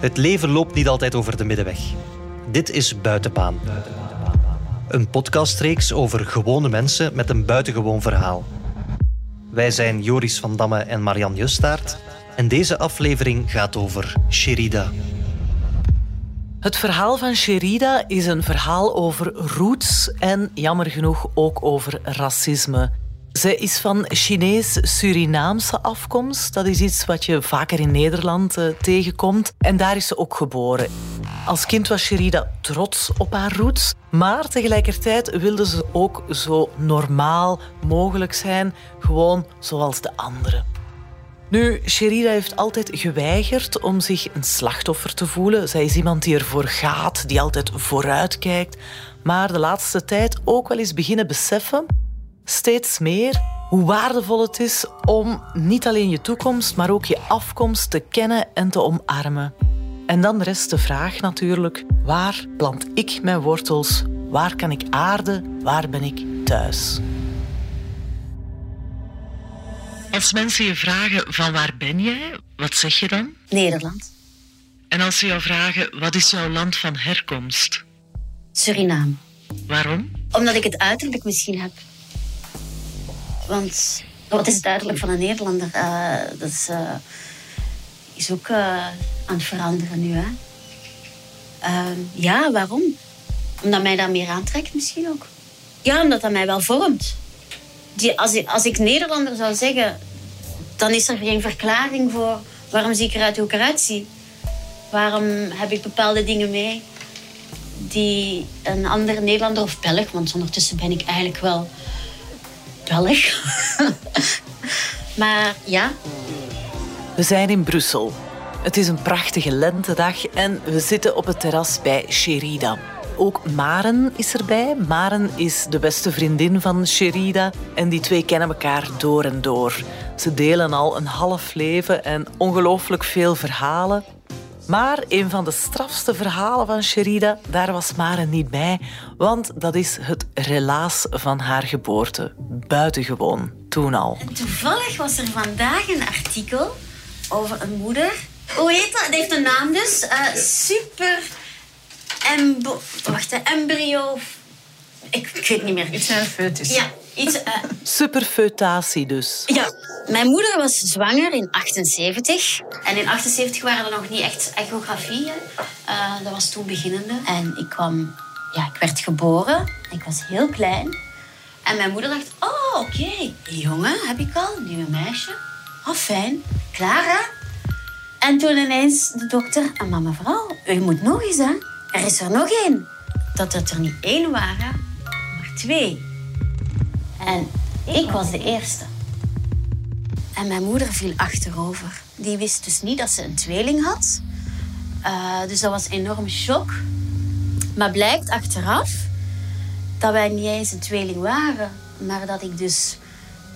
Het leven loopt niet altijd over de middenweg. Dit is Buitenbaan. Een podcastreeks over gewone mensen met een buitengewoon verhaal. Wij zijn Joris van Damme en Marian Justaert. En deze aflevering gaat over Sherida. Het verhaal van Sherida is een verhaal over roots en jammer genoeg ook over racisme. Zij is van Chinees-Surinaamse afkomst. Dat is iets wat je vaker in Nederland uh, tegenkomt. En daar is ze ook geboren. Als kind was Sherida trots op haar roots, maar tegelijkertijd wilde ze ook zo normaal mogelijk zijn, gewoon zoals de anderen. Nu, Sherida heeft altijd geweigerd om zich een slachtoffer te voelen. Zij is iemand die ervoor gaat, die altijd vooruit kijkt, maar de laatste tijd ook wel eens beginnen beseffen steeds meer hoe waardevol het is om niet alleen je toekomst, maar ook je afkomst te kennen en te omarmen. En dan rest de vraag natuurlijk: waar plant ik mijn wortels? Waar kan ik aarden? Waar ben ik thuis? Als mensen je vragen van waar ben jij, wat zeg je dan? Nederland. En als ze jou vragen wat is jouw land van herkomst? Suriname. Waarom? Omdat ik het uiterlijk misschien heb. Want wat is het uiterlijk van een Nederlander? Uh, dat is, uh, is ook uh, aan het veranderen nu. Hè? Ehm, ja, waarom? Omdat mij dat meer aantrekt misschien ook. Ja, omdat dat mij wel vormt. Die, als, ik, als ik Nederlander zou zeggen, dan is er geen verklaring voor waarom zie ik eruit hoe ik eruit zie. Waarom heb ik bepaalde dingen mee die een andere Nederlander of Belg, want ondertussen ben ik eigenlijk wel Belg. maar ja. We zijn in Brussel. Het is een prachtige lentedag en we zitten op het terras bij Sherida. Ook Maren is erbij. Maren is de beste vriendin van Sherida en die twee kennen elkaar door en door. Ze delen al een half leven en ongelooflijk veel verhalen. Maar een van de strafste verhalen van Sherida, daar was Maren niet bij, want dat is het relaas van haar geboorte. Buitengewoon, toen al. toevallig was er vandaag een artikel over een moeder. Hoe heet dat? Het heeft een naam dus. Uh, super... Embo... Wacht, embryo... Ik, ik weet niet meer. Iets een foetus. Ja, iets... Uh... Superfeutatie dus. Ja, mijn moeder was zwanger in 78. En in 78 waren er nog niet echt echografieën. Uh, dat was toen beginnende. En ik kwam... Ja, ik werd geboren. Ik was heel klein. En mijn moeder dacht... Oh, oké. Okay. Jongen heb ik al. Een meisje. Oh, fijn. Klaar, hè? En toen ineens de dokter... En mama, mevrouw, u moet nog eens, hè? Er is er nog één. Dat het er niet één waren, maar twee. En ik was de eerste. En mijn moeder viel achterover. Die wist dus niet dat ze een tweeling had. Uh, dus dat was een enorme shock. Maar blijkt achteraf dat wij niet eens een tweeling waren. Maar dat ik dus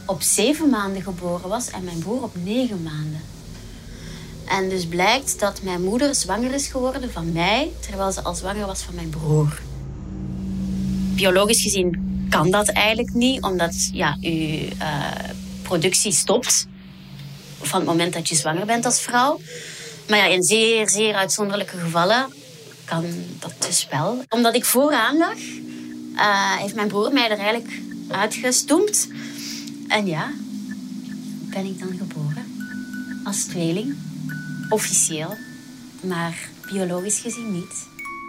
op zeven maanden geboren was en mijn broer op negen maanden. En dus blijkt dat mijn moeder zwanger is geworden van mij, terwijl ze al zwanger was van mijn broer. Biologisch gezien kan dat eigenlijk niet, omdat ja, uw uh, productie stopt van het moment dat je zwanger bent als vrouw. Maar ja, in zeer, zeer uitzonderlijke gevallen kan dat dus wel. Omdat ik vooraan lag, uh, heeft mijn broer mij er eigenlijk uitgestoemd. En ja, ben ik dan geboren. Als tweeling. Officieel. Maar biologisch gezien niet.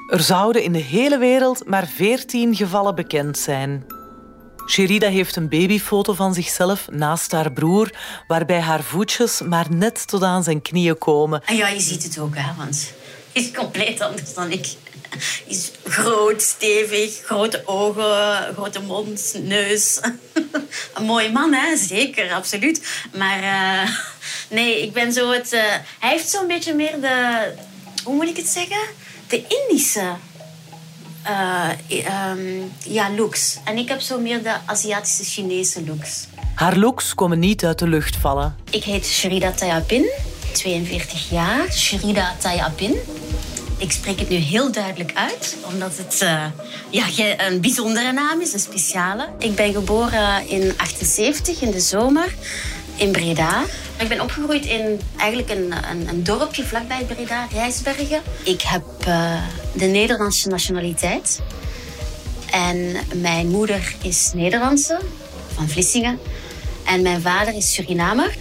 Er zouden in de hele wereld maar 14 gevallen bekend zijn. Sherida heeft een babyfoto van zichzelf naast haar broer, waarbij haar voetjes maar net tot aan zijn knieën komen. En ja, je ziet het ook, hè, want hij is compleet anders dan ik. Hij is groot, stevig, grote ogen, grote mond, neus. Een mooie man, hè? Zeker, absoluut. Maar uh, nee, ik ben zo het... Uh, hij heeft zo'n beetje meer de... Hoe moet ik het zeggen? De Indische uh, um, ja, looks. En ik heb zo meer de Aziatische Chinese looks. Haar looks komen niet uit de lucht vallen. Ik heet Sherida Tayapin, 42 jaar. Sherida Tayapin. Ik spreek het nu heel duidelijk uit, omdat het uh, ja, een bijzondere naam is, een speciale. Ik ben geboren in 78 in de zomer in Breda. Ik ben opgegroeid in eigenlijk een, een, een dorpje vlakbij Breda, Rijsbergen. Ik heb uh, de Nederlandse nationaliteit. En mijn moeder is Nederlandse, van Vlissingen. En mijn vader is Surinamer.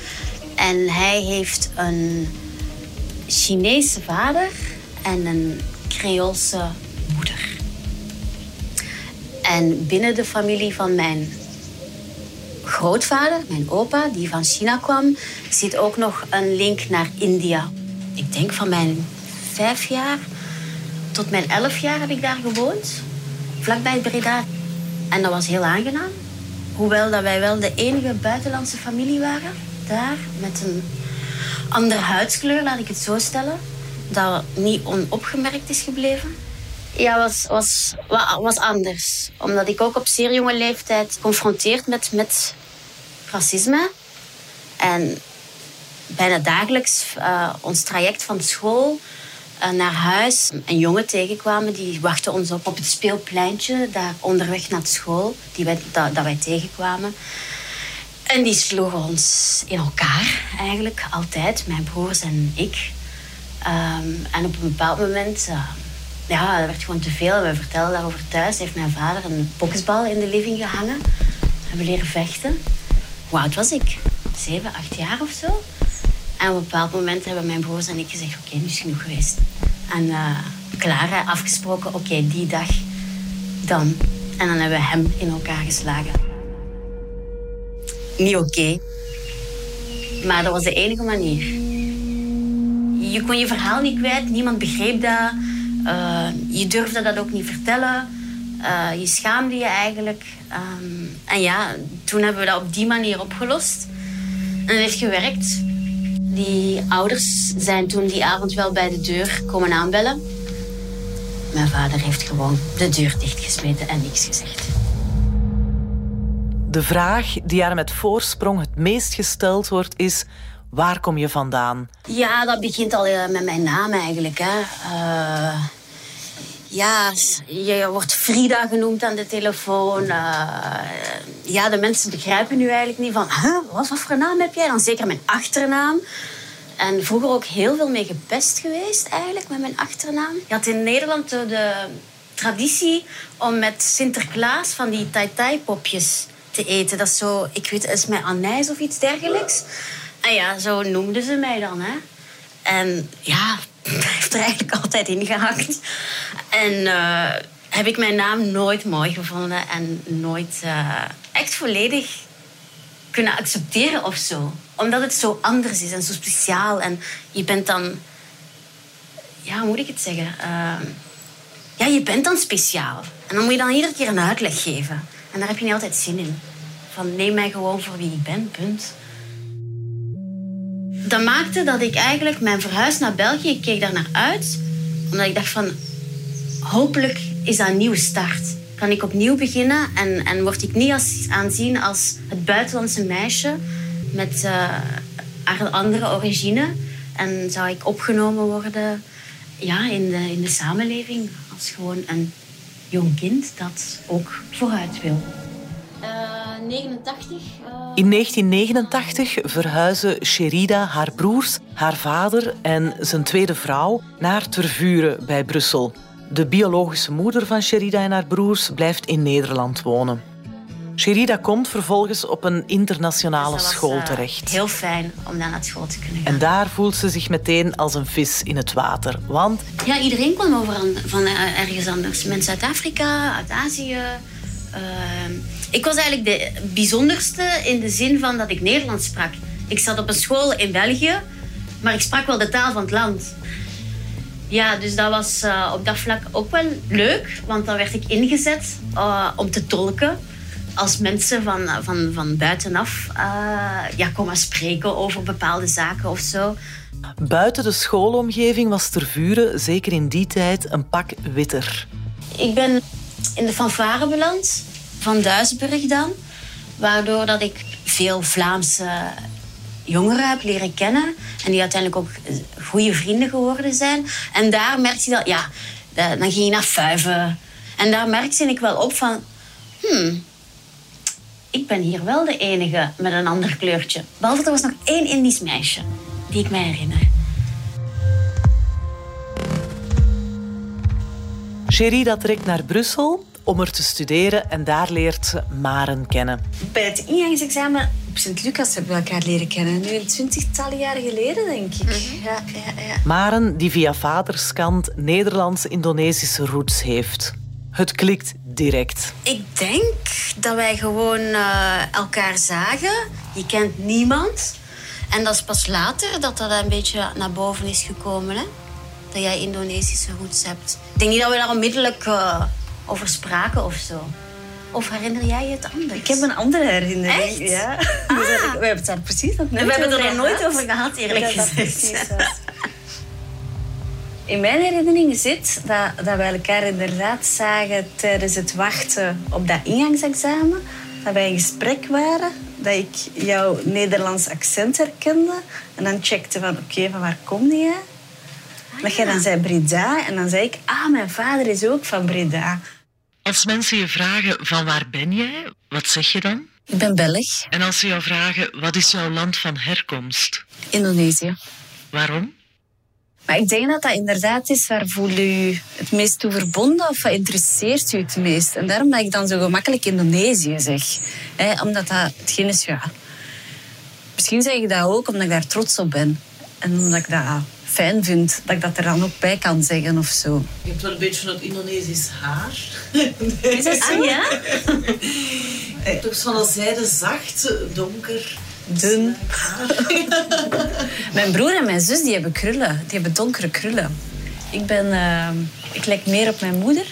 En hij heeft een Chinese vader en een Creoolse moeder. En binnen de familie van mijn grootvader, mijn opa, die van China kwam, zit ook nog een link naar India. Ik denk van mijn vijf jaar tot mijn elf jaar heb ik daar gewoond, vlakbij Breda. En dat was heel aangenaam. Hoewel dat wij wel de enige buitenlandse familie waren daar, met een andere huidskleur, laat ik het zo stellen, dat niet onopgemerkt is gebleven. Ja, was, was, was anders. Omdat ik ook op zeer jonge leeftijd confronteerd met, met racisme. En bijna dagelijks uh, ons traject van school uh, naar huis een jongen tegenkwamen. Die wachtte ons op op het speelpleintje, daar onderweg naar school, die wij, dat, dat wij tegenkwamen. En die sloegen ons in elkaar, eigenlijk altijd, mijn broers en ik. Um, en op een bepaald moment, uh, ja, dat werd gewoon te veel. We vertelden daarover thuis. Heeft mijn vader een boksbal in de living gehangen. We hebben leren vechten. Hoe oud was ik? Zeven, acht jaar of zo. En op een bepaald moment hebben mijn broers en ik gezegd: Oké, nu is genoeg geweest. En uh, klaar, afgesproken: Oké, die dag, dan. En dan hebben we hem in elkaar geslagen. Niet oké. Maar dat was de enige manier. Je kon je verhaal niet kwijt, niemand begreep dat. Uh, je durfde dat ook niet vertellen. Uh, je schaamde je eigenlijk. Um, en ja, toen hebben we dat op die manier opgelost. En het heeft gewerkt. Die ouders zijn toen die avond wel bij de deur komen aanbellen. Mijn vader heeft gewoon de deur dichtgesmeten en niks gezegd. De vraag die haar met voorsprong het meest gesteld wordt is... Waar kom je vandaan? Ja, dat begint al eh, met mijn naam eigenlijk. Hè. Uh, ja, je wordt Frida genoemd aan de telefoon. Uh, ja, de mensen begrijpen nu eigenlijk niet van... Huh, wat, voor naam heb jij? Dan zeker mijn achternaam. En vroeger ook heel veel mee gepest geweest eigenlijk met mijn achternaam. Je had in Nederland de, de traditie om met Sinterklaas van die tai-tai-popjes te eten. Dat is zo, ik weet, is met anijs of iets dergelijks. En ja, zo noemden ze mij dan. Hè. En ja, heeft er eigenlijk altijd in gehakt. En uh, heb ik mijn naam nooit mooi gevonden en nooit uh, echt volledig kunnen accepteren of zo. Omdat het zo anders is en zo speciaal. En je bent dan... Ja, hoe moet ik het zeggen? Uh, ja, je bent dan speciaal. En dan moet je dan iedere keer een uitleg geven. En daar heb je niet altijd zin in. Van neem mij gewoon voor wie ik ben, punt. Dat maakte dat ik eigenlijk mijn verhuis naar België, keek daar naar uit. Omdat ik dacht van, hopelijk is dat een nieuwe start. Kan ik opnieuw beginnen en, en word ik niet als, aanzien als het buitenlandse meisje met uh, andere origine. En zou ik opgenomen worden ja, in, de, in de samenleving als gewoon een jong kind dat ook vooruit wil. 89. Uh... In 1989 verhuizen Sherida, haar broers, haar vader en zijn tweede vrouw naar Tervuren bij Brussel. De biologische moeder van Sherida en haar broers blijft in Nederland wonen. Sherida komt vervolgens op een internationale dus school uh, terecht. Heel fijn om daar naar school te kunnen gaan. En daar voelt ze zich meteen als een vis in het water. Want... Ja, iedereen kwam over van uh, ergens anders. Mensen uit Afrika, uit Azië. Uh, ik was eigenlijk de bijzonderste in de zin van dat ik Nederlands sprak. Ik zat op een school in België, maar ik sprak wel de taal van het land. Ja, dus dat was uh, op dat vlak ook wel leuk, want dan werd ik ingezet uh, om te tolken. Als mensen van, van, van buitenaf uh, ja, komen spreken over bepaalde zaken of zo. Buiten de schoolomgeving was Tervuren, zeker in die tijd, een pak witter. Ik ben in de fanfare beland, van Duisburg dan. Waardoor dat ik veel Vlaamse jongeren heb leren kennen. En die uiteindelijk ook goede vrienden geworden zijn. En daar merkte je dat, ja, dan ging je naar Fuiven. En daar merkte ik wel op van, hmm, ik ben hier wel de enige met een ander kleurtje. Behalve er was nog één Indisch meisje die ik mij herinner. Sherida trekt naar Brussel om er te studeren en daar leert ze Maren kennen. Bij het ingangsexamen op Sint-Lucas hebben we elkaar leren kennen. Nu een twintigtal jaar geleden, denk ik. ja, ja, ja. Maren die via vaderskant Nederlands-Indonesische roots heeft. Het klikt direct. Ik denk dat wij gewoon eh, elkaar zagen. Je kent niemand. En dat is pas later dat dat een beetje naar boven is gekomen. Hè? Dat jij Indonesische roots hebt. Ik denk niet dat we daar onmiddellijk eh, over spraken of zo. Of herinner jij je het anders? Ik heb een andere herinnering. Echt? Ja. Ah. We, zijn- we hebben het daar precies nog nooit we hebben er nog nooit over gehad, eerlijk gezegd. In mijn herinnering zit dat, dat wij elkaar inderdaad zagen tijdens het wachten op dat ingangsexamen. Dat wij in gesprek waren, dat ik jouw Nederlands accent herkende. En dan checkte van, oké, van waar kom jij? Dat jij dan zei Breda. En dan zei ik, ah, mijn vader is ook van Breda. Als mensen je vragen van waar ben jij, wat zeg je dan? Ik ben Belg, En als ze jou vragen wat is jouw land van herkomst, Indonesië. waarom? Maar ik denk dat dat inderdaad is waar voel je je het meest toe verbonden of wat interesseert u het meest. En daarom dat ik dan zo gemakkelijk Indonesië zeg. Hè, omdat dat hetgeen is, ja... Misschien zeg ik dat ook omdat ik daar trots op ben. En omdat ik dat fijn vind, dat ik dat er dan ook bij kan zeggen of zo. Je hebt wel een beetje een Indonesisch haar. Is dat zo? Ah ja? Toch van een zijde zacht, donker. Dun. Mijn broer en mijn zus die hebben krullen. Die hebben donkere krullen. Ik, ben, eh, ik lijk meer op mijn moeder.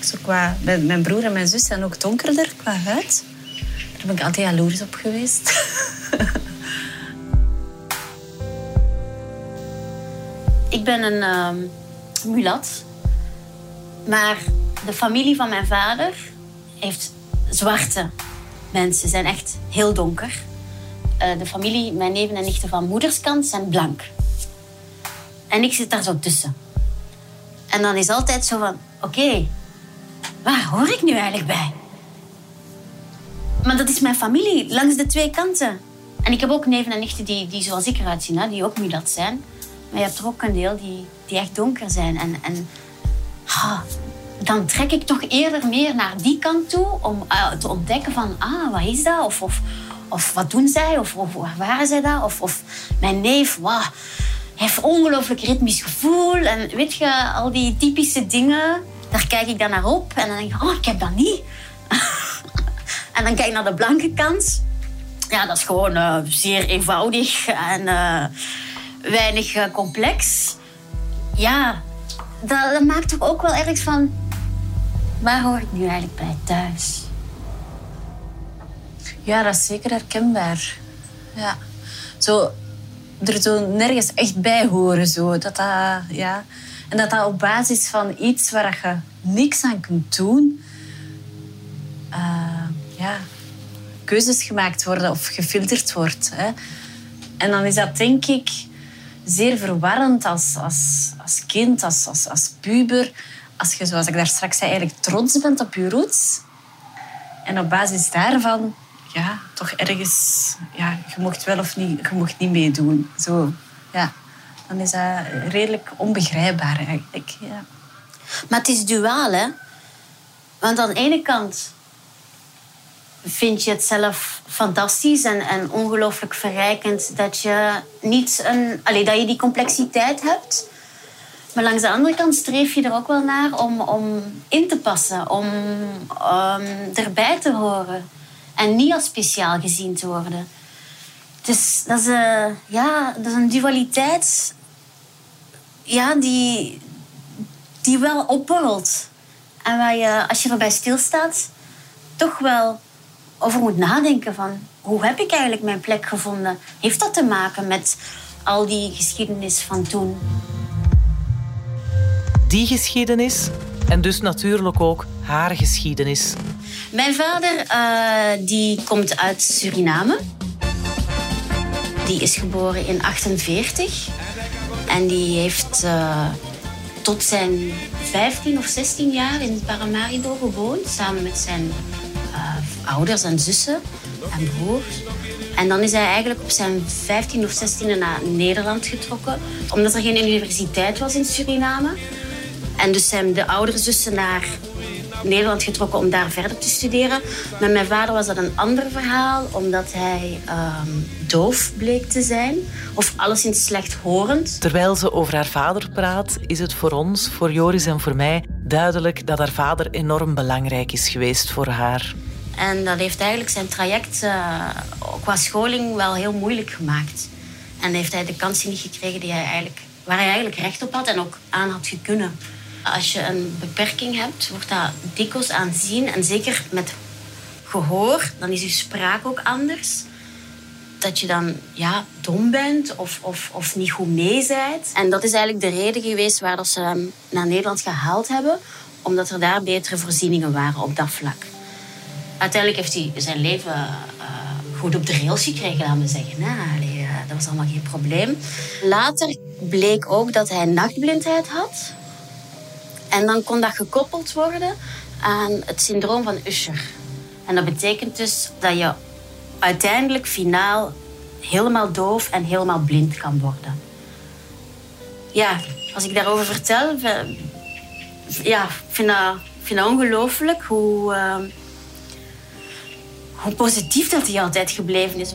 Zo qua, mijn, mijn broer en mijn zus zijn ook donkerder qua huid. Daar ben ik altijd jaloers op geweest. Ik ben een ehm, mulat. Maar de familie van mijn vader heeft zwarte mensen. zijn echt heel donker. Eh, de familie, mijn neven en nichten van moederskant, zijn blank. En ik zit daar zo tussen. En dan is altijd zo van... Oké, waar hoor ik nu eigenlijk bij? Maar dat is mijn familie, langs de twee kanten. En ik heb ook neven en nichten die, die zoals ik eruit zien, hè, die ook mulat zijn. Maar je hebt er ook een deel die, die echt donker zijn. En, en ah, dan trek ik toch eerder meer naar die kant toe om eh, te ontdekken van, ah, wat is dat? Of, of, of wat doen zij? Of, of waar waren zij dat? Of, of mijn neef, hij heeft ongelooflijk ritmisch gevoel. En weet je, al die typische dingen, daar kijk ik dan naar op. En dan denk ik, oh, ik heb dat niet. en dan kijk ik naar de blanke kant. Ja, dat is gewoon eh, zeer eenvoudig en eh, weinig eh, complex. Ja, dat, dat maakt toch ook wel ergens van... Waar hoor ik nu eigenlijk bij thuis? Ja, dat is zeker herkenbaar. Ja. Zo, er zo nergens echt bij horen. Zo. Dat dat, ja. En dat dat op basis van iets waar je niks aan kunt doen... eh, ja, keuzes gemaakt worden of gefilterd wordt. Hè. En dan is dat, denk ik, zeer verwarrend als, als, als kind, als, als, als puber. Als je, zoals ik daar straks zei, eigenlijk trots bent op je roots. En op basis daarvan, ja, toch ergens, ja, je mocht wel of niet, je mocht niet meedoen. Zo, ja. Dan is dat redelijk onbegrijpbaar eigenlijk. Ja. Maar het is duaal, hè? Want aan de ene kant vind je het zelf fantastisch en, en ongelooflijk verrijkend dat je niet een, allee, dat je die complexiteit hebt. Maar langs de andere kant streef je er ook wel naar om, om in te passen, om ehm, erbij te horen en niet als speciaal gezien te worden. Dus dat is, eh, ja, dat is een dualiteit ja, die, die wel opborrelt. En waar je, als je erbij stilstaat, toch wel over moet nadenken van... Hoe heb ik eigenlijk mijn plek gevonden? Heeft dat te maken met al die geschiedenis van toen? Die geschiedenis en dus natuurlijk ook haar geschiedenis. Mijn vader eh, die komt uit Suriname. Die is geboren in 48. En die heeft eh, tot zijn 15 of 16 jaar in Paramaribo gewoond. Samen met zijn eh, ouders en zussen en broers. En dan is hij eigenlijk op zijn 15 of 16e naar Nederland getrokken, omdat er geen universiteit was in Suriname. En dus zijn de oudere zussen naar Nederland getrokken om daar verder te studeren. Met mijn vader was dat een ander verhaal, omdat hij ehm, doof bleek te zijn. Of alleszins slechthorend. Terwijl ze over haar vader praat, is het voor ons, voor Joris en voor mij, duidelijk dat haar vader enorm belangrijk is geweest voor haar. En dat heeft eigenlijk zijn traject uh, qua scholing wel heel moeilijk gemaakt. En heeft hij de kansen niet gekregen die hij eigenlijk, waar hij eigenlijk recht op had en ook aan had kunnen. Als je een beperking hebt, wordt dat dikwijls aanzien. En zeker met gehoor, dan is je spraak ook anders. Dat je dan ja, dom bent of, of, of niet goed mee bent. En dat is eigenlijk de reden geweest waarom ze hem naar Nederland gehaald hebben. Omdat er daar betere voorzieningen waren op dat vlak. Uiteindelijk heeft hij zijn leven uh, goed op de rails gekregen, laten we zeggen. Nou, allee, uh, dat was allemaal geen probleem. Later bleek ook dat hij nachtblindheid had. En dan kon dat gekoppeld worden aan het syndroom van Usher. En dat betekent dus dat je uiteindelijk finaal helemaal doof en helemaal blind kan worden. Ja, als ik daarover vertel, ja, vind dat, ongelooflijk hoe, uh, hoe positief dat hij altijd gebleven is.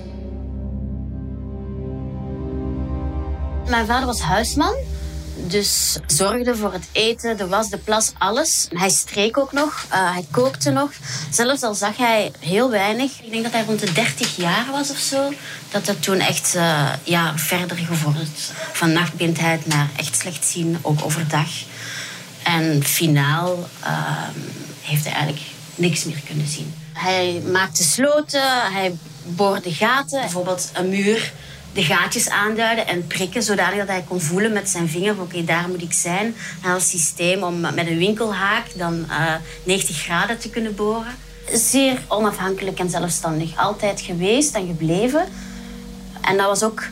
Mijn vader was huisman. Dus zorgde voor het eten, de was, de plas, alles. Hij streek ook nog, uh, hij kookte nog. Zelfs al zag hij heel weinig. Ik denk dat hij rond de 30 jaar was of zo. Dat dat toen echt uh, ja, verder gevorderd. Van nachtblindheid naar echt slecht zien, ook overdag. En finaal uh, heeft hij eigenlijk niks meer kunnen zien. Hij maakte sloten, hij boorde gaten. Bijvoorbeeld een muur de gaatjes aanduiden en prikken, zodat hij kon voelen met zijn vinger, oké, daar moet ik zijn. En als systeem om met een winkelhaak dan uh, 90 graden te kunnen boren. Zeer onafhankelijk en zelfstandig. Altijd geweest en gebleven. En dat was ook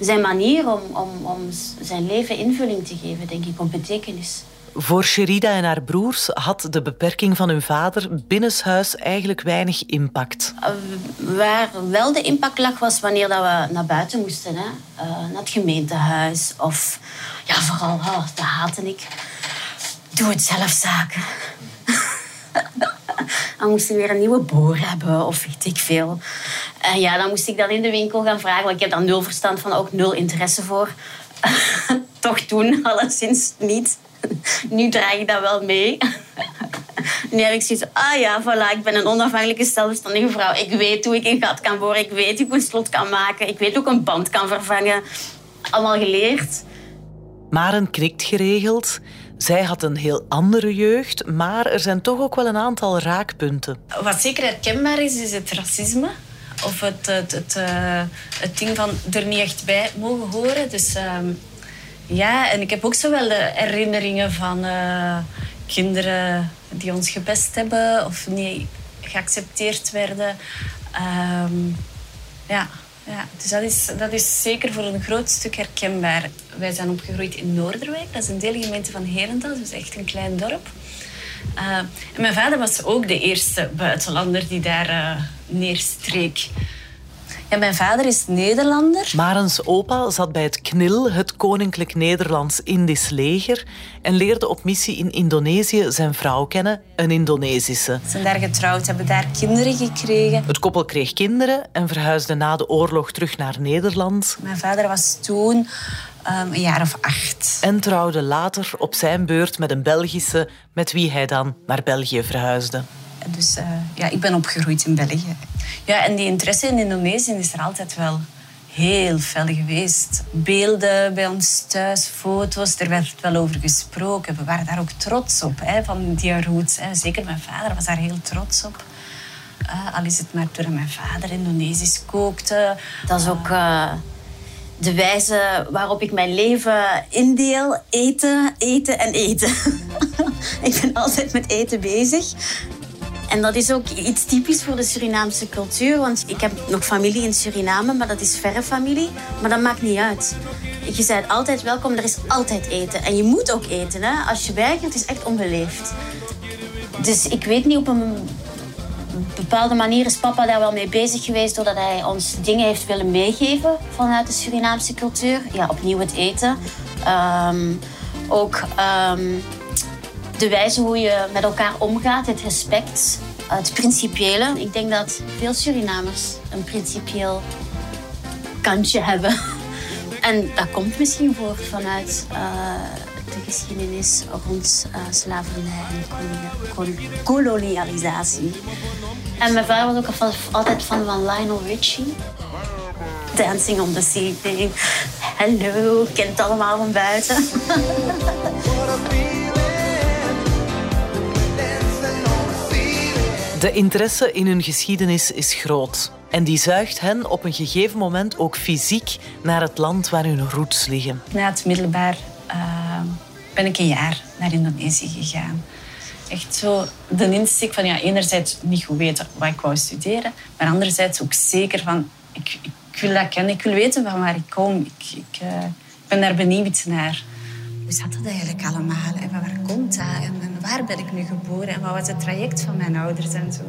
zijn manier om, om, om zijn leven invulling te geven, denk ik, om betekenis. Voor Sherida en haar broers had de beperking van hun vader binnenshuis eigenlijk weinig impact. Uh, waar wel de impact lag, was wanneer dat we naar buiten moesten. Hè? Uh, naar het gemeentehuis. Of ja, vooral, oh, dat haatte ik. Doe het zelf zaken. dan moesten we weer een nieuwe boor hebben of weet ik veel. En ja, dan moest ik dan in de winkel gaan vragen. Want ik heb daar nul verstand van, ook nul interesse voor. Toch toen, alleszins niet. Nu draag ik dat wel mee. nu heb ik zoiets ah ja, voilà, ik ben een onafhankelijke zelfstandige vrouw. Ik weet hoe ik een gat kan boren, ik weet hoe ik een slot kan maken, ik weet hoe ik een band kan vervangen. Allemaal geleerd. Maren knikt geregeld. Zij had een heel andere jeugd, maar er zijn toch ook wel een aantal raakpunten. Wat zeker herkenbaar is, is het racisme. Of het, het, het, uh, het ding van er niet echt bij mogen horen. Dus... Uh, ja, en ik heb ook zo wel de herinneringen van uh, kinderen die ons gepest hebben of niet geaccepteerd werden. Um, ja, ja, dus dat is, dat is zeker voor een groot stuk herkenbaar. Wij zijn opgegroeid in Noorderwijk, dat is een deelgemeente van Herentals, dus echt een klein dorp. Uh, en mijn vader was ook de eerste buitenlander die daar uh, neerstreek. Ja, mijn vader is Nederlander. Marens opa zat bij het KNIL, het Koninklijk Nederlands-Indisch Leger, en leerde op missie in Indonesië zijn vrouw kennen, een Indonesische. Ze zijn daar getrouwd, hebben daar kinderen gekregen. Het koppel kreeg kinderen en verhuisde na de oorlog terug naar Nederland. Mijn vader was toen um, een jaar of acht. En trouwde later op zijn beurt met een Belgische, met wie hij dan naar België verhuisde. Dus uh, ja, ik ben opgegroeid in België. Ja, en die interesse in Indonesië is er altijd wel heel fel geweest. Beelden bij ons thuis, foto's, er werd wel over gesproken. We waren daar ook trots op, hè, van die roots. Hè. Zeker mijn vader was daar heel trots op. Uh, al is het maar doordat mijn vader Indonesisch kookte. Dat is ook uh, de wijze waarop ik mijn leven indeel. Eten, eten en eten. ik ben altijd met eten bezig. En dat is ook iets typisch voor de Surinaamse cultuur. Want ik heb nog familie in Suriname, maar dat is verre familie. Maar dat maakt niet uit. Je bent altijd welkom, er is altijd eten. En je moet ook eten. Hè? Als je weigert, is echt onbeleefd. Dus ik weet niet op een bepaalde manier is papa daar wel mee bezig geweest doordat hij ons dingen heeft willen meegeven vanuit de Surinaamse cultuur. Ja, opnieuw het eten. Ehm, ook ehm, de wijze hoe je met elkaar omgaat, het respect, het principiële. Ik denk dat veel Surinamers een principieel kantje hebben. En dat komt misschien voort vanuit uh, de geschiedenis rond uh, slavernij en kolonialisatie. En mijn vader was ook altijd van Lionel Richie. Dancing on the Sea. Hallo, kent allemaal van buiten. De interesse in hun geschiedenis is groot. En die zuigt hen op een gegeven moment ook fysiek naar het land waar hun roots liggen. Na het middelbaar uh, ben ik een jaar naar Indonesië gegaan. Echt zo de insteek van ja, enerzijds niet goed weten wat ik wou studeren, maar anderzijds ook zeker van ik, ik wil dat kennen, ik wil weten van waar ik kom. Ik, ik, ik ben daar benieuwd naar. Hoe zat dat eigenlijk allemaal? En waar komt dat? En, waar ben ik nu geboren? En wat was het traject van mijn ouders en zo?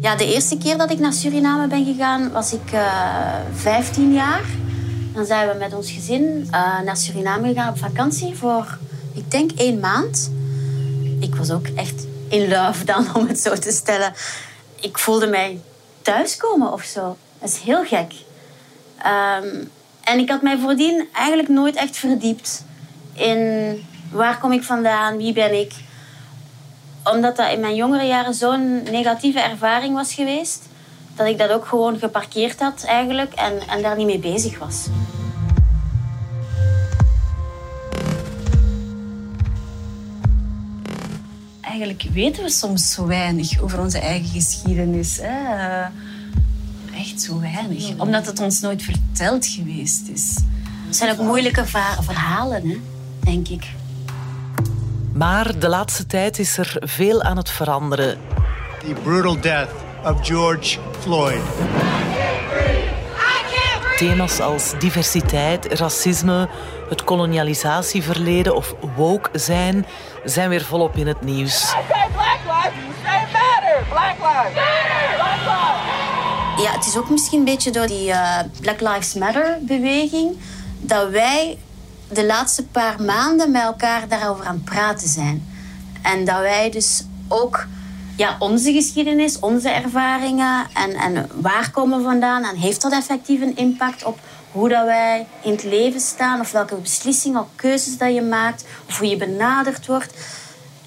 Ja, de eerste keer dat ik naar Suriname ben gegaan, was ik uh, eh, 15 jaar. Dan zijn we met ons gezin uh, naar Suriname gegaan op vakantie voor, ik denk, één maand. Ik was ook echt in love dan, om het zo te stellen. Ik voelde mij thuiskomen of zo. Dat is heel gek. Um, en ik had mij voordien eigenlijk nooit echt verdiept in waar kom ik vandaan, wie ben ik. Omdat dat in mijn jongere jaren zo'n negatieve ervaring was geweest, dat ik dat ook gewoon geparkeerd had eigenlijk en, en daar niet mee bezig was. Eigenlijk weten we soms zo weinig over onze eigen geschiedenis. Hè? Echt zo weinig. Omdat het ons nooit verteld geweest is. Het zijn ook moeilijke verhalen, hè? Denk ik. Maar de laatste tijd is er veel aan het veranderen. The brutal death of George Floyd. Thema's als diversiteit, racisme, het kolonialisatieverleden of woke zijn, zijn weer volop in het nieuws. Ja, het is ook misschien een beetje door die uh, Black Lives Matter beweging dat wij de laatste paar maanden met elkaar daarover aan het praten zijn. En dat wij dus ook ja, onze geschiedenis, onze ervaringen en, en waar komen we vandaan en heeft dat effectief een impact op hoe dat wij in het leven staan of welke beslissingen of keuzes dat je maakt of hoe je benaderd wordt.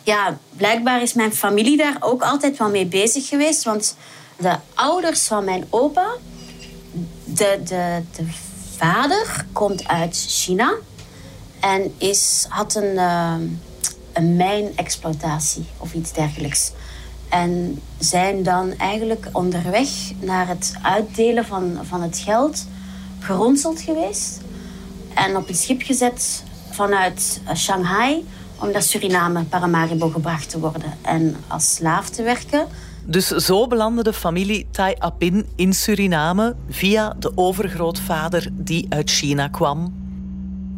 Ja, blijkbaar is mijn familie daar ook altijd wel mee bezig geweest, want de ouders van mijn opa, de, de, de vader komt uit China en is, had een, uh, een mijnexploitatie of iets dergelijks. En zijn dan eigenlijk onderweg naar het uitdelen van, van het geld geronseld geweest. En op een schip gezet vanuit Shanghai om naar Suriname, Paramaribo gebracht te worden en als slaaf te werken. Dus zo belandde de familie Tai Apin in Suriname via de overgrootvader die uit China kwam.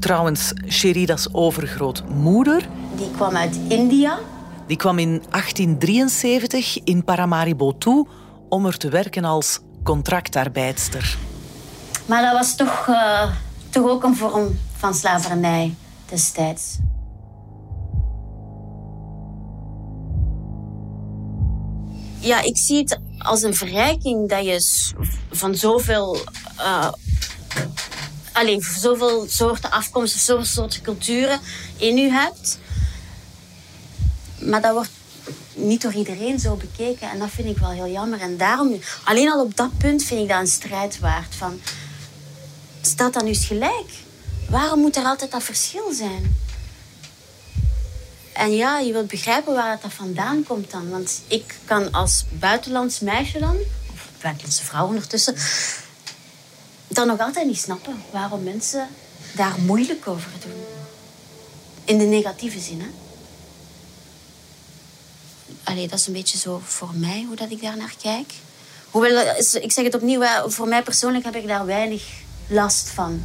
Trouwens, Sherida's overgrootmoeder... Die kwam uit India. Die kwam in 1873 in Paramaribo toe om er te werken als contractarbeidster. Maar dat was toch, uh, toch ook een vorm van slavernij destijds. Ja, ik zie het als een verrijking dat je van zoveel uh, alleen zoveel soorten afkomsten, zoveel soorten culturen in u hebt. Maar dat wordt niet door iedereen zo bekeken. En dat vind ik wel heel jammer. En daarom, alleen al op dat punt vind ik dat een strijd waard. Van, staat dat nu eens gelijk? Waarom moet er altijd dat verschil zijn? En ja, je wilt begrijpen waar dat vandaan komt dan. Want ik kan als buitenlands meisje dan, of buitenlandse vrouw ondertussen, dan nog altijd niet snappen waarom mensen daar moeilijk over doen. In de negatieve zin, hè. Allee, dat is een beetje zo voor mij, hoe dat ik daar naar kijk. Hoewel, ik zeg het opnieuw, voor mij persoonlijk heb ik daar weinig last van.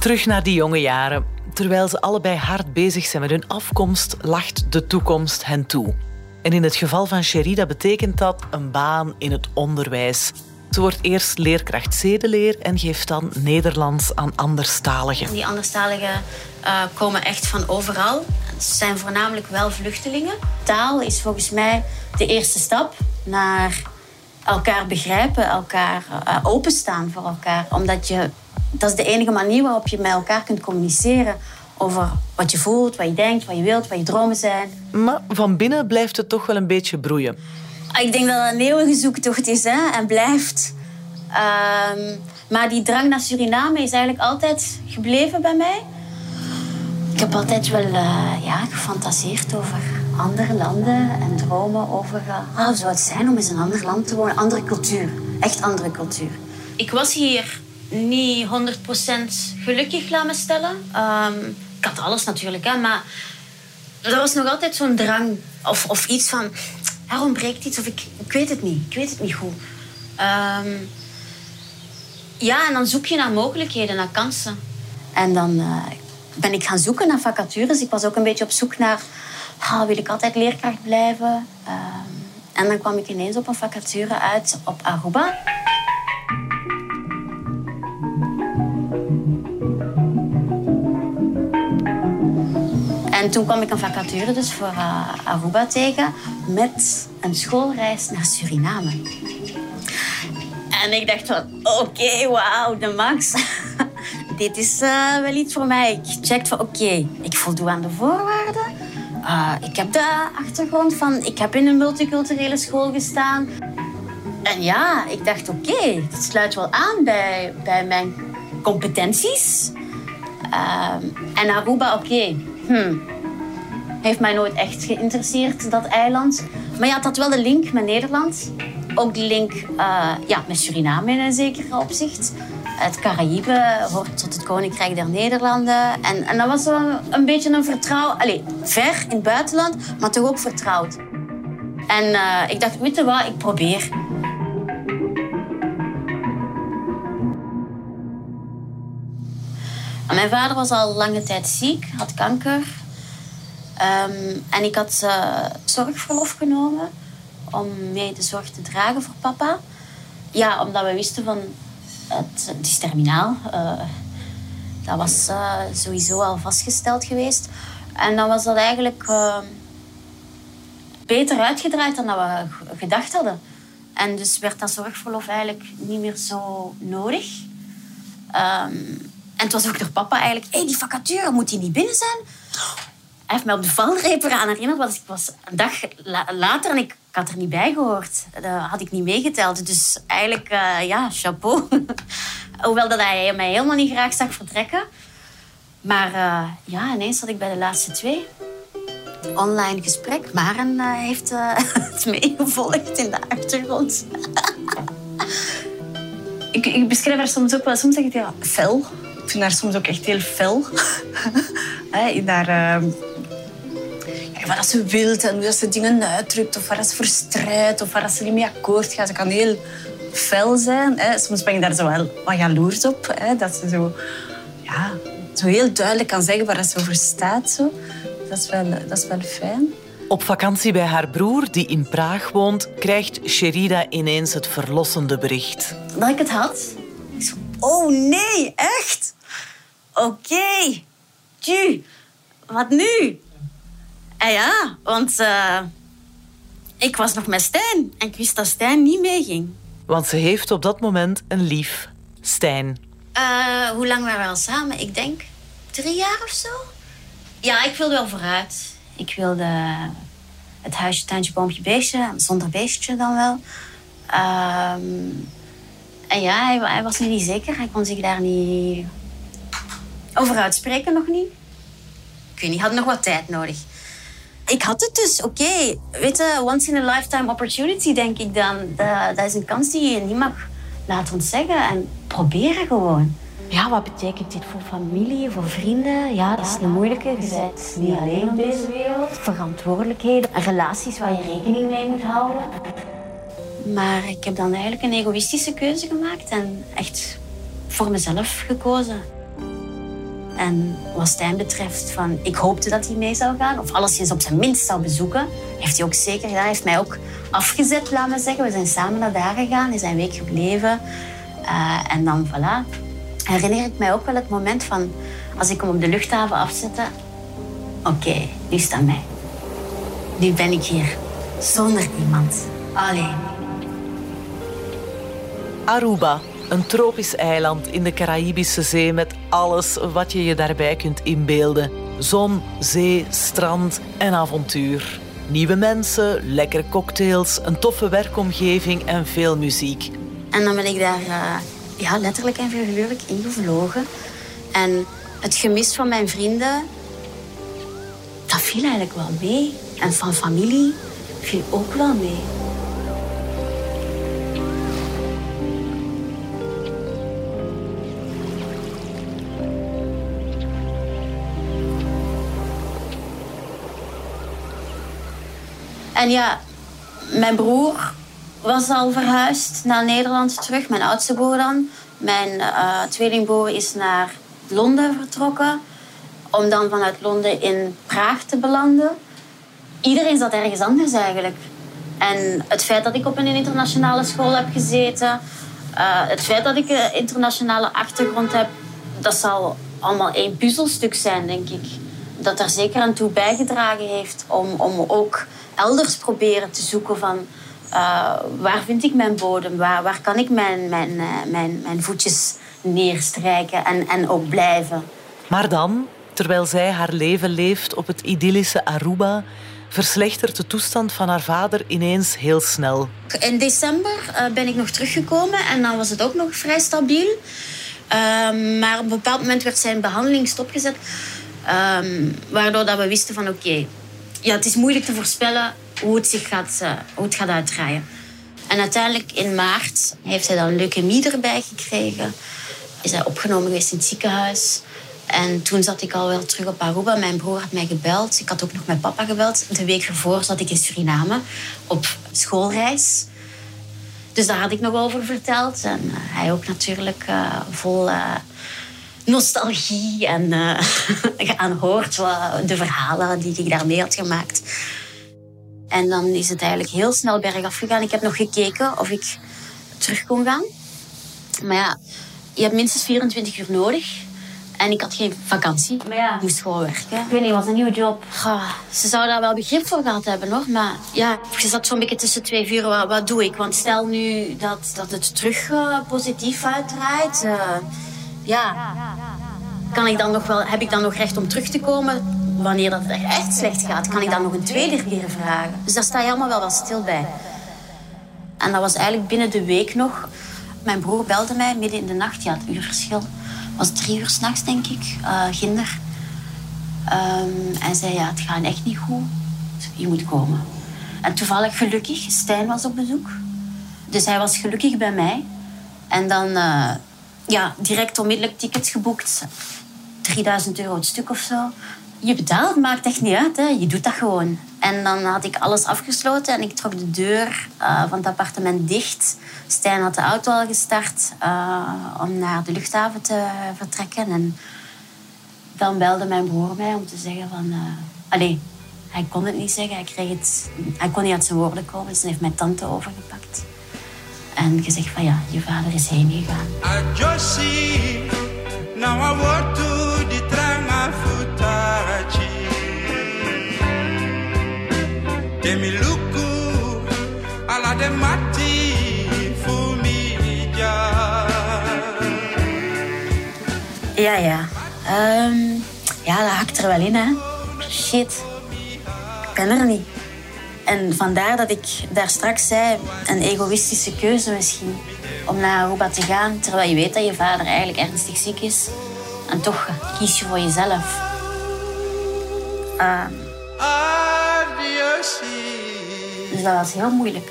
Terug naar die jonge jaren. Terwijl ze allebei hard bezig zijn met hun afkomst, lacht de toekomst hen toe. En in het geval van Sherida betekent dat een baan in het onderwijs. Ze wordt eerst leerkracht zedeleer en geeft dan Nederlands aan anderstaligen. Die anderstaligen uh, komen echt van overal. Ze zijn voornamelijk wel vluchtelingen. Taal is volgens mij de eerste stap naar elkaar begrijpen, elkaar uh, openstaan voor elkaar. Omdat je, dat is de enige manier waarop je met elkaar kunt communiceren over wat je voelt, wat je denkt, wat je wilt, wat je dromen zijn. Maar van binnen blijft het toch wel een beetje broeien. Ik denk dat het een eeuwige zoektocht is hè, en blijft. Um, maar die drang naar Suriname is eigenlijk altijd gebleven bij mij. Ik heb altijd wel uh, ja, gefantaseerd over andere landen en dromen over uh, hoe zou het zijn om in een ander land te wonen. Andere cultuur, echt andere cultuur. Ik was hier niet 100% gelukkig, laat me stellen. Um, ik had alles natuurlijk, hè, maar er was nog altijd zo'n drang of, iets van er ontbreekt iets of ik, ik weet het niet. Ik weet het niet goed. Um, ja, en dan zoek je naar mogelijkheden, naar kansen. En dan uh, ben ik gaan zoeken naar vacatures. Ik was ook een beetje op zoek naar... Ah, wil ik altijd leerkracht blijven? Um, en dan kwam ik ineens op een vacature uit op Aruba. En toen kwam ik een vacature dus voor uh, Aruba tegen met een schoolreis naar Suriname. En ik dacht van, oké, wauw, de max. Dit is uh, wel iets voor mij. Ik checkte van, oké, ik voldoe aan de voorwaarden. Uh, ik heb de achtergrond van, ik heb in een multiculturele school gestaan. En ja, ik dacht, oké, okay, dit sluit wel aan bij, bij mijn competenties. Uh, en Aruba, oké, hmm. Heeft mij nooit echt geïnteresseerd, dat eiland. Maar ja, het had wel de link met Nederland. Ook de link uh, ja, met Suriname in een zekere opzicht. Het Caraïbe hoort tot het Koninkrijk der Nederlanden. En, en dat was wel een beetje een vertrouwen. Allee, ver in het buitenland, maar toch ook vertrouwd. En uh, ik dacht, weet je ik probeer. Mijn vader was al lange tijd ziek, had kanker. Um, en ik had uh, zorgverlof genomen om mee de zorg te dragen voor papa. Ja, omdat we wisten van het, het is terminaal. Uh, dat was uh, sowieso al vastgesteld geweest. En dan was dat eigenlijk uh, beter uitgedraaid dan dat we gedacht hadden. En dus werd dat zorgverlof eigenlijk niet meer zo nodig. Um, en het was ook door papa eigenlijk... Hé, hey, die vacature, moet die niet binnen zijn? Heeft mij op de valreep eraan herinnerd. Want ik was een dag later en ik had er niet bij gehoord. Dat had ik niet meegeteld. Dus eigenlijk, uh, ja, chapeau. Hoewel dat hij mij helemaal niet graag zag vertrekken. Maar uh, ja, ineens zat ik bij de laatste twee. Online gesprek. Maren uh, heeft het meegevolgd in de achtergrond. ik, ik, beschrijf haar soms ook wel... Soms zeg ik ja, fel. Vind haar soms ook echt heel fel. in haar wat ze wil en hoe ze dingen uitdrukt of waar ze voor strijdt of waar ze niet mee akkoord gaat. Ze kan heel fel zijn. Hè. Soms ben ik daar zo wel wat jaloers op. Hè. Dat ze zo, ja, zo heel duidelijk kan zeggen waar ze voor staat. Zo. Dat, is wel, dat is wel fijn. Op vakantie bij haar broer, die in Praag woont, krijgt Sherida ineens het verlossende bericht. Dat ik het had? Ik zo, oh nee, echt? Oké. Okay. wat nu? En ah ja, want uh, ik was nog met Stijn en ik wist dat Stijn niet meeging. Want ze heeft op dat moment een lief, Stijn. Uh, hoe lang waren we al samen? Ik denk drie jaar of zo. Ja, ik wilde wel vooruit. Ik wilde het huisje, tuintje, boompje, beestje. Zonder beestje dan wel. Um, en ja, hij, hij, was niet zeker. Hij kon zich daar niet over uitspreken, nog niet. Ik weet niet, had nog wat tijd nodig ik had het dus, oké. Okay. Weet je, once in a lifetime opportunity, denk ik dan. Dat, dat is een kans die je niet mag laten ontzeggen. En proberen gewoon. Ja, wat betekent dit voor familie, voor vrienden? Ja, dat is een moeilijke. Je bent niet alleen op deze wereld. Verantwoordelijkheden en relaties waar je rekening mee moet houden. Maar ik heb dan eigenlijk een egoïstische keuze gemaakt en echt voor mezelf gekozen. En wat Stijn betreft, van, ik hoopte dat hij mee zou gaan. Of alleszins op zijn minst zou bezoeken. Heeft hij ook zeker gedaan. Hij heeft mij ook afgezet, laat me zeggen. We zijn samen naar daar gegaan. Hij is een week gebleven. Uh, en dan, voilà. Herinner ik mij ook wel het moment van... Als ik hem op de luchthaven afzette... Oké, nu staat mij. Nu ben ik hier. Zonder iemand. Alleen. Aruba, een tropisch eiland in de Caribische Zee met alles wat je je daarbij kunt inbeelden. Zon, zee, strand en avontuur. Nieuwe mensen, lekkere cocktails, een toffe werkomgeving en veel muziek. En dan ben ik daar uh, ja, letterlijk en figuurlijk ingevlogen. En het gemis van mijn vrienden, dat viel eigenlijk wel mee. En van familie viel ook wel mee. En ja, mijn broer was al verhuisd naar Nederland terug. Mijn oudste broer dan. Mijn uh, tweelingbroer is naar Londen vertrokken. Om dan vanuit Londen in Praag te belanden. Iedereen zat ergens anders eigenlijk. En het feit dat ik op een internationale school heb gezeten... Uh, het feit dat ik een internationale achtergrond heb... dat zal allemaal één puzzelstuk zijn, denk ik. Dat er zeker aan toe bijgedragen heeft om, om ook elders proberen te zoeken van... Uh, waar vind ik mijn bodem? Waar, waar kan ik mijn, mijn, uh, mijn, mijn voetjes neerstrijken en, en ook blijven? Maar dan, terwijl zij haar leven leeft op het idyllische Aruba, verslechtert de toestand van haar vader ineens heel snel. In december uh, ben ik nog teruggekomen en dan was het ook nog vrij stabiel. Ehm, maar op een bepaald moment werd zijn behandeling stopgezet. Um, waardoor dat we wisten van oké, okay, ja, het is moeilijk te voorspellen hoe het zich gaat, uh, hoe het gaat uitdraaien. En uiteindelijk in maart heeft hij dan leukemie erbij gekregen. Is hij opgenomen geweest in het ziekenhuis. En toen zat ik al wel terug op Aruba. Mijn broer had mij gebeld. Ik had ook nog mijn papa gebeld. De week ervoor zat ik in Suriname op schoolreis. Dus daar had ik nog over verteld. En uh, hij ook natuurlijk uh, vol nostalgie en uh, aanhoort de verhalen die ik daarmee had gemaakt. En dan is het eigenlijk heel snel bergaf gegaan. Ik heb nog gekeken of ik terug kon gaan. Maar ja, je hebt minstens 24 uur nodig. En ik had geen vakantie. Maar ja, ik moest gewoon werken. Ik weet niet, was een nieuwe job. Goh, ze zouden daar wel begrip voor gehad hebben, hoor. Maar ja, je zat zo'n beetje tussen twee vuren. Wat, wat, doe ik? Want stel nu dat, dat het terug uh, positief uitdraait. Uh, ja, kan ik dan nog wel, heb ik dan nog recht om terug te komen? Wanneer dat echt slecht gaat, kan ik dan nog een tweede keer vragen. Dus daar sta je allemaal wel wat stil bij. En dat was eigenlijk binnen de week nog. Mijn broer belde mij midden in de nacht. Ja, het uurverschil was drie uur s'nachts, denk ik. Uh, ginder. Um, en zei, ja, het gaat echt niet goed. Je moet komen. En toevallig gelukkig, Stijn was op bezoek. Dus hij was gelukkig bij mij. En dan uh, ja, direct onmiddellijk tickets geboekt. 3000 euro het stuk of zo. Je betaalt, maakt echt niet uit. Hè. Je doet dat gewoon. En dan had ik alles afgesloten en ik trok de deur uh, van het appartement dicht. Stijn had de auto al gestart uh, om naar de luchthaven te vertrekken. En dan belde mijn broer mij om te zeggen van... Uh, allee, hij kon het niet zeggen. Hij, kreeg het, hij kon niet uit zijn woorden komen. Dus heeft mijn tante overgepakt. En gezegd van ja, je vader is heen gegaan. I just see, now I want to Demiluku ala de mati Ja, ja. Um, ja, dat hakt er wel in, hè. Shit. Ik ben er niet. En vandaar dat ik daar straks zei, een egoïstische keuze misschien, om naar Aruba te gaan, terwijl je weet dat je vader eigenlijk ernstig ziek is. En toch kies je voor jezelf. Uh, dus dat was heel moeilijk.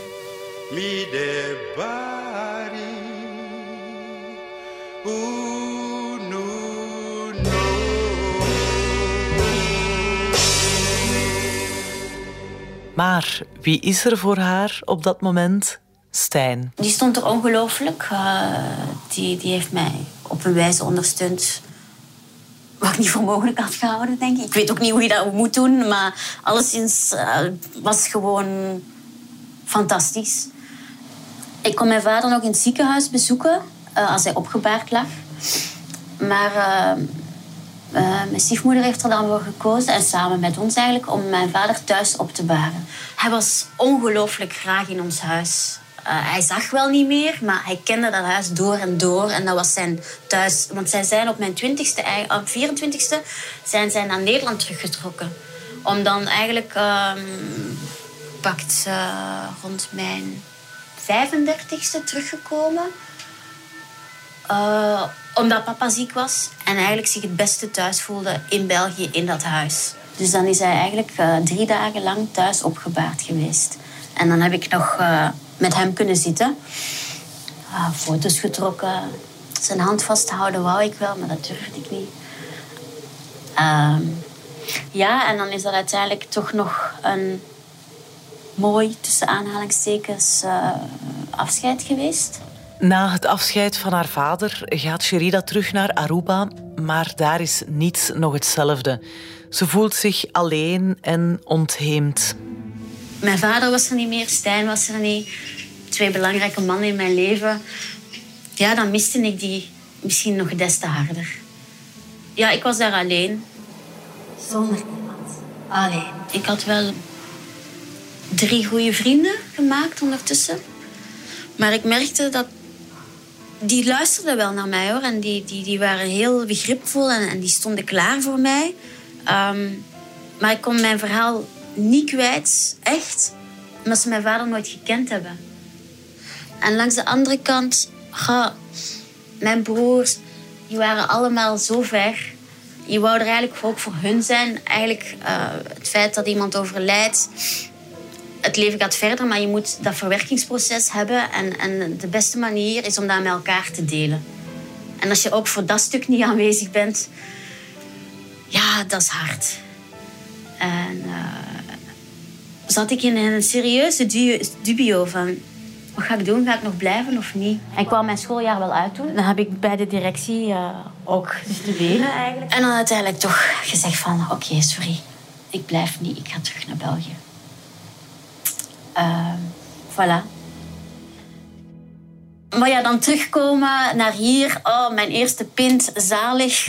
Maar wie is er voor haar op dat moment? Stijn. Die stond er ongelooflijk. Uh, die, die heeft mij op een wijze ondersteund wat ik niet voor mogelijk had gehouden, denk ik. Ik weet ook niet hoe je dat moet doen, maar alleszins uh, was gewoon fantastisch. Ik kon mijn vader nog in het ziekenhuis bezoeken uh, als hij opgebaard lag. Maar mijn stiefmoeder heeft er dan voor gekozen, en samen met ons eigenlijk, om mijn vader thuis op te baren. Hij was ongelooflijk graag in ons huis. Uh, hij zag wel niet meer, maar hij kende dat huis door en door. En dat was zijn thuis. Want zij zijn op mijn 20ste, op 24ste, zijn zij naar Nederland teruggetrokken. Om dan eigenlijk, um, pakt uh, rond mijn 35ste teruggekomen. Omdat papa ziek was en eigenlijk zich het beste thuis voelde in België, in dat huis. Dus dan is hij eigenlijk drie dagen lang thuis opgebaard geweest. En dan heb ik nog met hem kunnen zitten. Uh, foto's getrokken. Zijn hand vasthouden wou ik wel, maar dat durfde ik niet. Uh, ja, en dan is dat uiteindelijk toch nog een mooi, tussen aanhalingstekens, uh, afscheid geweest. Na het afscheid van haar vader gaat Sherida terug naar Aruba, maar daar is niets nog hetzelfde. Ze voelt zich alleen en ontheemd. Mijn vader was er niet meer, Stijn was er niet. Twee belangrijke mannen in mijn leven. Ja, dan miste ik die misschien nog des te harder. Ja, ik was daar alleen. Zonder iemand. Alleen. Ik had wel drie goede vrienden gemaakt ondertussen. Maar ik merkte dat die luisterden wel naar mij hoor. En die, die, die waren heel begripvol en, en die stonden klaar voor mij. Um, maar ik kon mijn verhaal niet kwijt, echt, omdat ze mijn vader nooit gekend hebben. En langs de andere kant, ga, mijn broers, die waren allemaal zo ver. Je wou er eigenlijk ook voor hun zijn. Eigenlijk uh, het feit dat iemand overlijdt, het leven gaat verder, maar je moet dat verwerkingsproces hebben. En, en de beste manier is om dat met elkaar te delen. En als je ook voor dat stuk niet aanwezig bent, ja, dat is hard. En uh, zat ik in een serieuze dubio van... Wat ga ik doen? Ga ik nog blijven of niet? En ik wou mijn schooljaar wel uitdoen. Dan heb ik bij de directie uh, ook studeren eigenlijk. En dan uiteindelijk toch gezegd van... Oké, okay, sorry. Ik blijf niet. Ik ga terug naar België. Uh, voilà. Maar ja, dan terugkomen naar hier. Oh, mijn eerste pint. Zalig.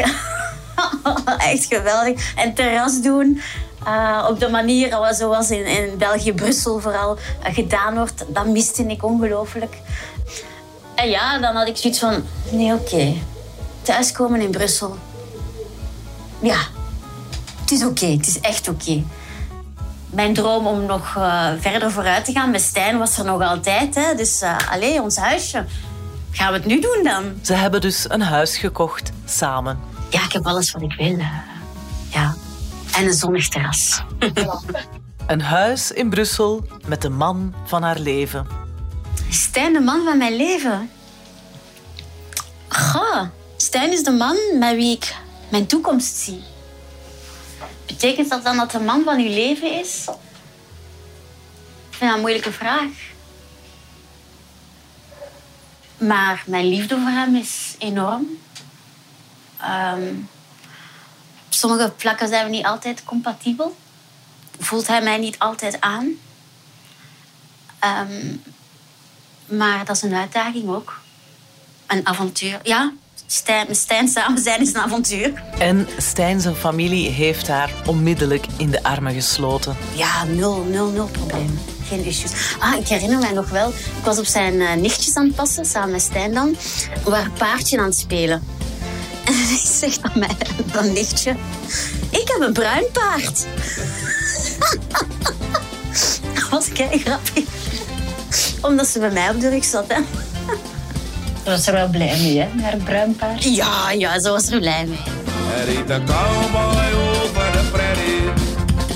Echt geweldig. En terras doen. Uh, op de manier zoals in, in België, Brussel vooral uh, gedaan wordt, dat miste ik ongelooflijk. En ja, dan had ik zoiets van: nee, oké. Thuiskomen in Brussel. Ja, het is oké, het is echt oké. Mijn droom om nog uh, verder vooruit te gaan met Stijn was er nog altijd. Hè? Dus alleen ons huisje. Gaan we het nu doen dan? Ze hebben dus een huis gekocht samen. Ja, ik heb alles wat ik wil. Ja en een zonnig terras. een huis in Brussel met de man van haar leven. Stijn, de man van mijn leven? Goh, Stijn is de man met wie ik mijn toekomst zie. Betekent dat dan dat de man van uw leven is? Ik een moeilijke vraag. Maar mijn liefde voor hem is enorm. Um, sommige vlakken zijn we niet altijd compatibel. Voelt hij mij niet altijd aan. Um, maar dat is een uitdaging ook. Een avontuur. Ja, Stijn, met Stijn samen zijn is een avontuur. En Stijn zijn familie heeft haar onmiddellijk in de armen gesloten. Ja, nul, nul, nul probleem. Geen issues. Ah, ik herinner mij nog wel. Ik was op zijn uh, nichtjes aan het passen, samen met Stijn dan. We waren paardje aan het spelen. En hij zegt aan mij, dan nichtje, ik heb een bruin paard. dat was kei grappig. Omdat ze bij mij op de rug zat, hè. Daar was er wel blij mee, hè, naar een bruin paard. Ja, ja, ze was er blij mee. Er reed een cowboy over de prairie,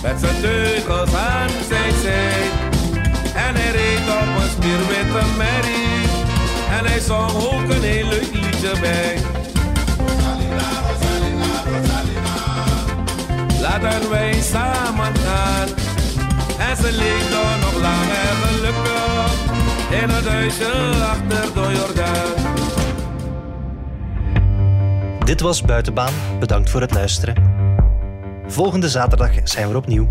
met zijn teugels aan zijn zij. En hij reed op een spierwitte merrie, en hij zong ook een heel leuk liedje bij. Laten wij samen gaan. En ze leefde nog lang en gelukkig in het huisje achter de Jordaan. Dit was Buitenbaan. Bedankt voor het luisteren. Volgende zaterdag zijn we opnieuw.